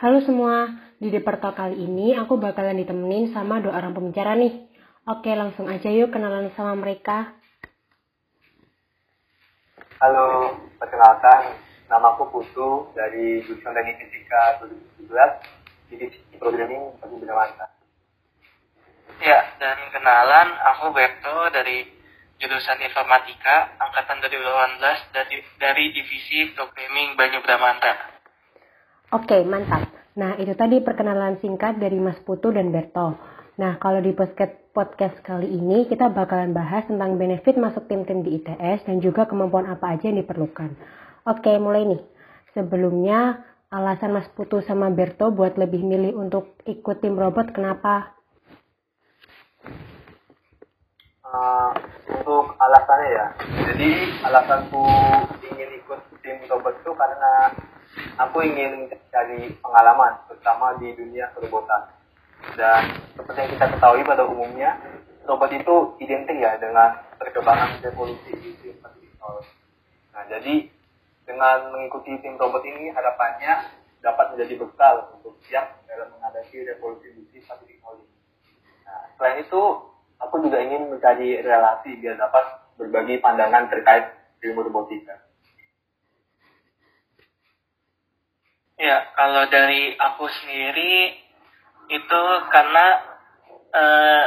Halo semua, di Deperto kali ini aku bakalan ditemenin sama dua orang pembicara nih. Oke, langsung aja yuk kenalan sama mereka. Halo, perkenalkan, nama aku Putu dari jurusan Teknik Fisika 2017 divisi Programming bagi Bina Mata. Ya, dan kenalan, aku Berto dari jurusan Informatika angkatan 2018 dari, dari divisi Programming Banyu Bramanta. Oke, mantap. Nah, itu tadi perkenalan singkat dari Mas Putu dan Berto. Nah, kalau di podcast, podcast kali ini kita bakalan bahas tentang benefit masuk tim-tim di ITS dan juga kemampuan apa aja yang diperlukan. Oke, mulai nih. Sebelumnya, alasan Mas Putu sama Berto buat lebih milih untuk ikut tim robot kenapa? Uh, untuk alasannya ya, jadi alasanku ingin ikut tim robot itu karena aku ingin mencari pengalaman, terutama di dunia kerobotan. Dan seperti yang kita ketahui pada umumnya, robot itu identik ya dengan perkembangan revolusi teknologi. Nah, jadi dengan mengikuti tim robot ini harapannya dapat menjadi bekal untuk siap dalam menghadapi revolusi industri teknologi. Nah, selain itu, aku juga ingin mencari relasi biar dapat berbagi pandangan terkait ilmu robotika. Ya, kalau dari aku sendiri itu karena eh,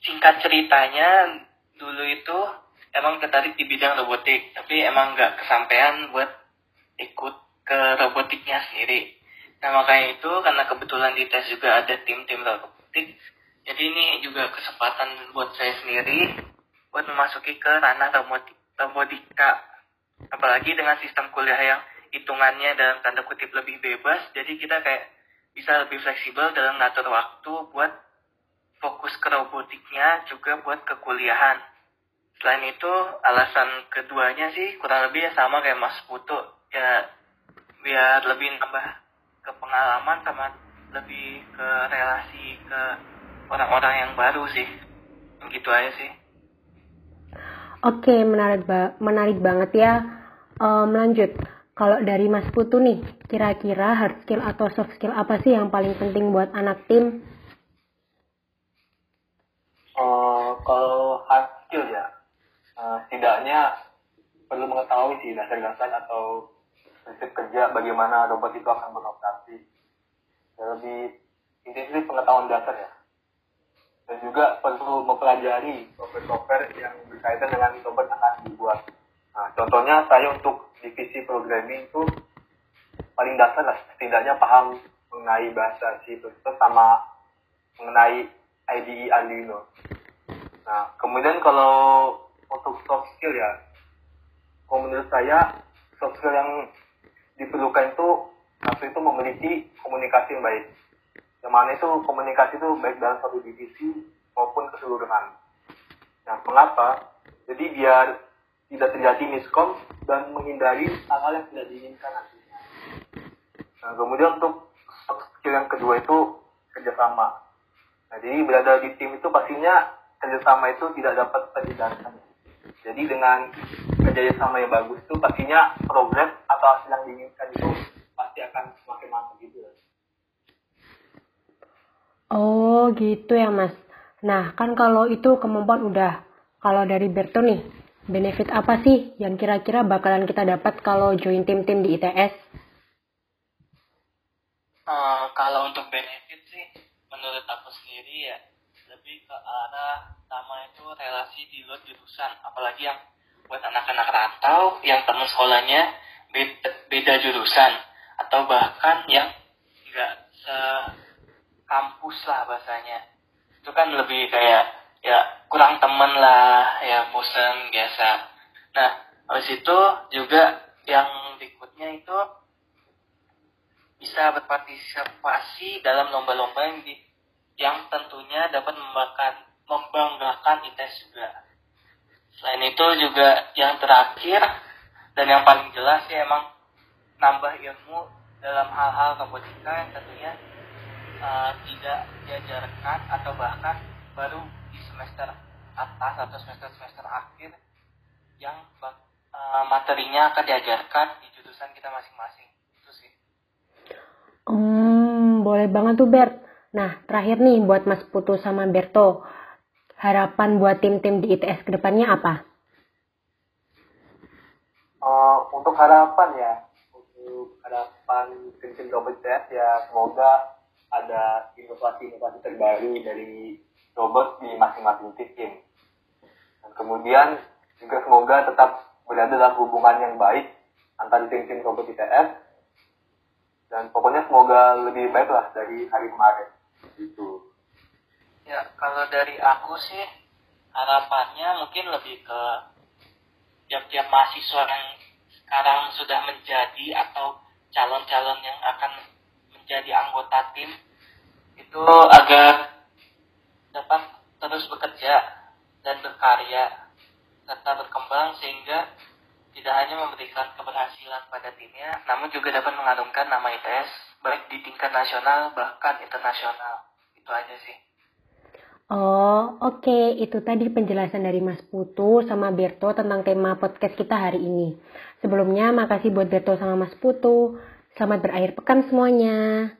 singkat ceritanya dulu itu emang tertarik di bidang robotik, tapi emang nggak kesampaian buat ikut ke robotiknya sendiri. Nah makanya itu karena kebetulan di tes juga ada tim-tim robotik, jadi ini juga kesempatan buat saya sendiri buat memasuki ke ranah robotik, robotika. Apalagi dengan sistem kuliah yang hitungannya dalam tanda kutip lebih bebas jadi kita kayak bisa lebih fleksibel dalam ngatur waktu buat fokus ke robotiknya juga buat kekuliahan selain itu alasan keduanya sih kurang lebih ya sama kayak Mas Putu ya biar lebih nambah ke pengalaman sama lebih ke relasi ke orang-orang yang baru sih. Gitu aja sih. Oke menarik ba menarik banget ya. Um, lanjut kalau dari Mas Putu nih, kira-kira hard skill atau soft skill apa sih yang paling penting buat anak tim? Uh, kalau hard skill ya, uh, setidaknya perlu mengetahui sih dasar-dasar atau prinsip kerja bagaimana robot itu akan beroperasi. Ya, lebih intensif pengetahuan dasar ya. Dan juga perlu mempelajari software-software yang berkaitan dengan robot akan dibuat. Nah, contohnya saya untuk divisi programming itu paling dasar lah setidaknya paham mengenai bahasa C++ sama mengenai IDE Arduino. Nah, kemudian kalau untuk soft skill ya, kalau menurut saya soft skill yang diperlukan itu satu itu memiliki komunikasi yang baik. Yang mana itu komunikasi itu baik dalam satu divisi maupun keseluruhan. Nah, mengapa? Jadi biar tidak terjadi miskom dan menghindari hal-hal yang tidak diinginkan nantinya. Nah, kemudian untuk skill yang kedua itu kerjasama. Nah, jadi berada di tim itu pastinya kerjasama itu tidak dapat terhindarkan. Jadi dengan kerjasama yang bagus itu pastinya progres atau hasil yang diinginkan itu pasti akan semakin mantap gitu. Oh gitu ya mas. Nah kan kalau itu kemampuan udah. Kalau dari Berto nih, benefit apa sih yang kira-kira bakalan kita dapat kalau join tim-tim di ITS? Uh, eh, kalau untuk benefit sih, menurut aku sendiri ya lebih ke arah sama itu relasi di luar jurusan, apalagi yang buat anak-anak rantau yang teman sekolahnya beda, beda jurusan. Atau bahkan yang nggak se kampus lah bahasanya. Itu kan lebih kayak ya kurang temen lah ya bosan biasa. Nah habis itu juga yang berikutnya itu bisa berpartisipasi dalam lomba-lomba yang yang tentunya dapat membanggakan membanggakan ITES juga. Selain itu juga yang terakhir dan yang paling jelas ya emang nambah ilmu dalam hal-hal robotika yang tentunya uh, tidak diajarkan atau bahkan baru semester atas atau semester-semester akhir yang uh, materinya akan diajarkan di jurusan kita masing-masing itu sih Hmm, boleh banget tuh Bert. Nah, terakhir nih buat Mas Putu sama Berto, harapan buat tim-tim di ITS ke depannya apa? Uh, untuk harapan ya, untuk harapan tim-tim ITS ya semoga ada inovasi-inovasi terbaru dari robot di masing-masing tim. Dan kemudian juga semoga tetap berada dalam hubungan yang baik antara tim-tim robot ITS dan pokoknya semoga lebih baik lah dari hari kemarin. Itu ya kalau dari aku sih harapannya mungkin lebih ke tiap-tiap mahasiswa yang sekarang sudah menjadi atau calon-calon yang akan menjadi anggota tim itu agar dapat terus bekerja dan berkarya serta berkembang sehingga tidak hanya memberikan keberhasilan pada timnya, namun juga dapat mengharumkan nama ITS baik di tingkat nasional bahkan internasional. Itu aja sih. Oh, oke. Okay. Itu tadi penjelasan dari Mas Putu sama Berto tentang tema podcast kita hari ini. Sebelumnya, makasih buat Berto sama Mas Putu. Selamat berakhir pekan semuanya.